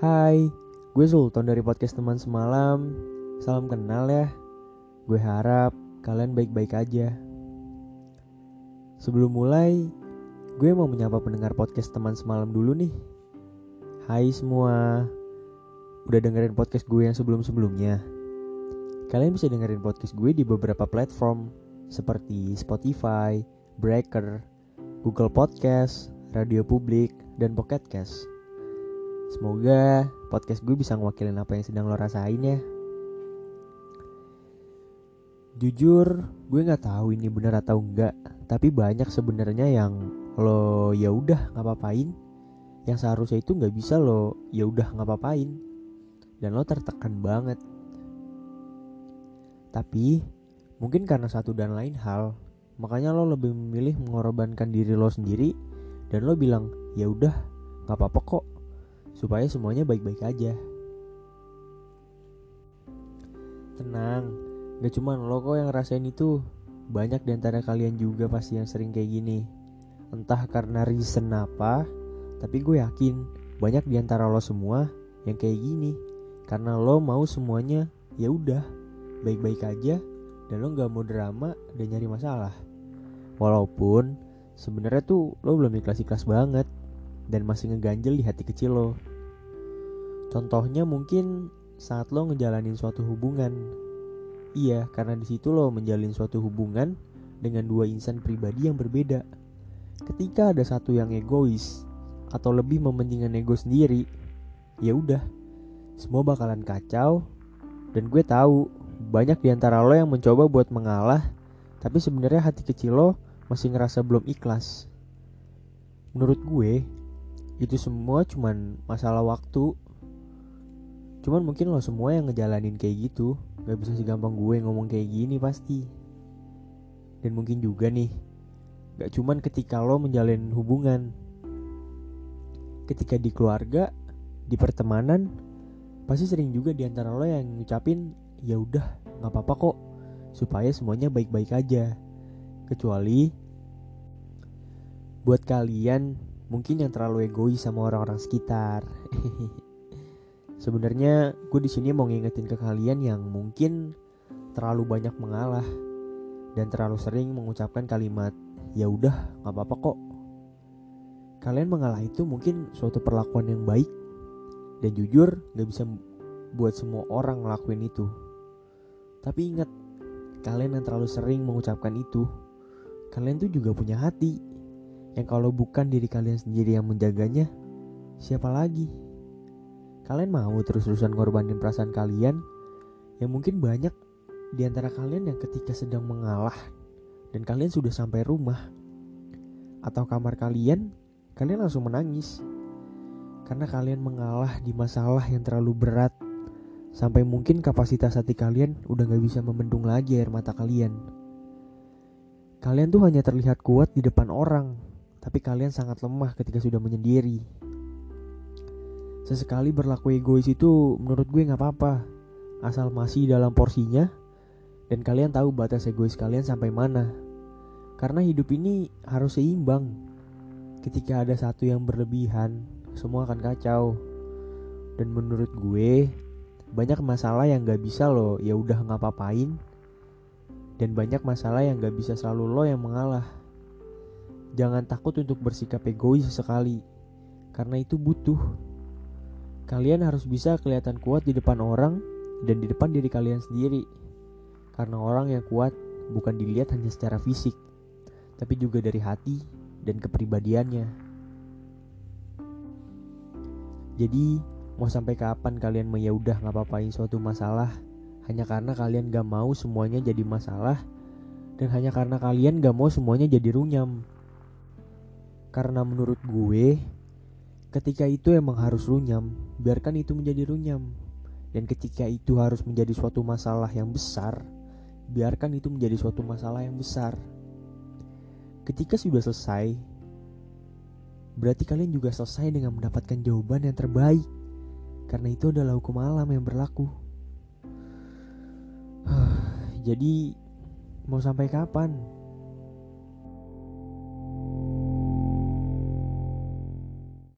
Hai, gue Sultan dari podcast teman semalam. Salam kenal ya. Gue harap kalian baik-baik aja. Sebelum mulai, gue mau menyapa pendengar podcast teman semalam dulu nih. Hai semua. Udah dengerin podcast gue yang sebelum-sebelumnya? Kalian bisa dengerin podcast gue di beberapa platform seperti Spotify, Breaker, Google Podcast, Radio Publik, dan Pocket Cast. Semoga podcast gue bisa ngewakilin apa yang sedang lo rasain ya. Jujur, gue nggak tahu ini benar atau enggak, tapi banyak sebenarnya yang lo ya udah nggak papain, yang seharusnya itu nggak bisa lo ya udah nggak papain, dan lo tertekan banget. Tapi mungkin karena satu dan lain hal, makanya lo lebih memilih mengorbankan diri lo sendiri dan lo bilang ya udah nggak apa-apa kok supaya semuanya baik-baik aja. Tenang, gak cuma lo kok yang rasain itu. Banyak di antara kalian juga pasti yang sering kayak gini. Entah karena reason apa, tapi gue yakin banyak di antara lo semua yang kayak gini. Karena lo mau semuanya ya udah baik-baik aja dan lo gak mau drama dan nyari masalah. Walaupun sebenarnya tuh lo belum ikhlas-ikhlas banget dan masih ngeganjel di hati kecil lo. Contohnya mungkin saat lo ngejalanin suatu hubungan. Iya, karena di situ lo menjalin suatu hubungan dengan dua insan pribadi yang berbeda. Ketika ada satu yang egois atau lebih mementingkan ego sendiri, ya udah, semua bakalan kacau. Dan gue tahu banyak di antara lo yang mencoba buat mengalah, tapi sebenarnya hati kecil lo masih ngerasa belum ikhlas. Menurut gue, itu semua cuman masalah waktu. Cuman mungkin lo semua yang ngejalanin kayak gitu Gak bisa segampang gue ngomong kayak gini pasti. Dan mungkin juga nih Gak cuman ketika lo menjalin hubungan. Ketika di keluarga Di pertemanan Pasti sering juga di antara lo yang ngucapin ya udah nggak apa-apa kok Supaya semuanya baik-baik aja. Kecuali Buat kalian mungkin yang terlalu egois sama orang-orang sekitar Sebenarnya gue di sini mau ngingetin ke kalian yang mungkin terlalu banyak mengalah dan terlalu sering mengucapkan kalimat ya udah nggak apa-apa kok. Kalian mengalah itu mungkin suatu perlakuan yang baik dan jujur gak bisa buat semua orang ngelakuin itu. Tapi ingat, kalian yang terlalu sering mengucapkan itu, kalian tuh juga punya hati. Yang kalau bukan diri kalian sendiri yang menjaganya, siapa lagi? Kalian mau terus-terusan ngorbanin perasaan kalian yang mungkin banyak di antara kalian yang ketika sedang mengalah dan kalian sudah sampai rumah atau kamar kalian, kalian langsung menangis karena kalian mengalah di masalah yang terlalu berat sampai mungkin kapasitas hati kalian udah gak bisa membendung lagi air mata kalian. Kalian tuh hanya terlihat kuat di depan orang, tapi kalian sangat lemah ketika sudah menyendiri. Sesekali berlaku egois itu menurut gue nggak apa-apa, asal masih dalam porsinya dan kalian tahu batas egois kalian sampai mana. Karena hidup ini harus seimbang. Ketika ada satu yang berlebihan, semua akan kacau. Dan menurut gue, banyak masalah yang gak bisa lo ya udah nggak papain dan banyak masalah yang gak bisa selalu lo yang mengalah. Jangan takut untuk bersikap egois sekali, karena itu butuh. Kalian harus bisa kelihatan kuat di depan orang dan di depan diri kalian sendiri. Karena orang yang kuat bukan dilihat hanya secara fisik, tapi juga dari hati dan kepribadiannya. Jadi, mau sampai kapan kalian meyaudah nggak papain suatu masalah hanya karena kalian gak mau semuanya jadi masalah dan hanya karena kalian gak mau semuanya jadi runyam. Karena menurut gue, Ketika itu emang harus runyam, biarkan itu menjadi runyam. Dan ketika itu harus menjadi suatu masalah yang besar, biarkan itu menjadi suatu masalah yang besar. Ketika sudah selesai, berarti kalian juga selesai dengan mendapatkan jawaban yang terbaik. Karena itu adalah hukum alam yang berlaku. Jadi, mau sampai kapan?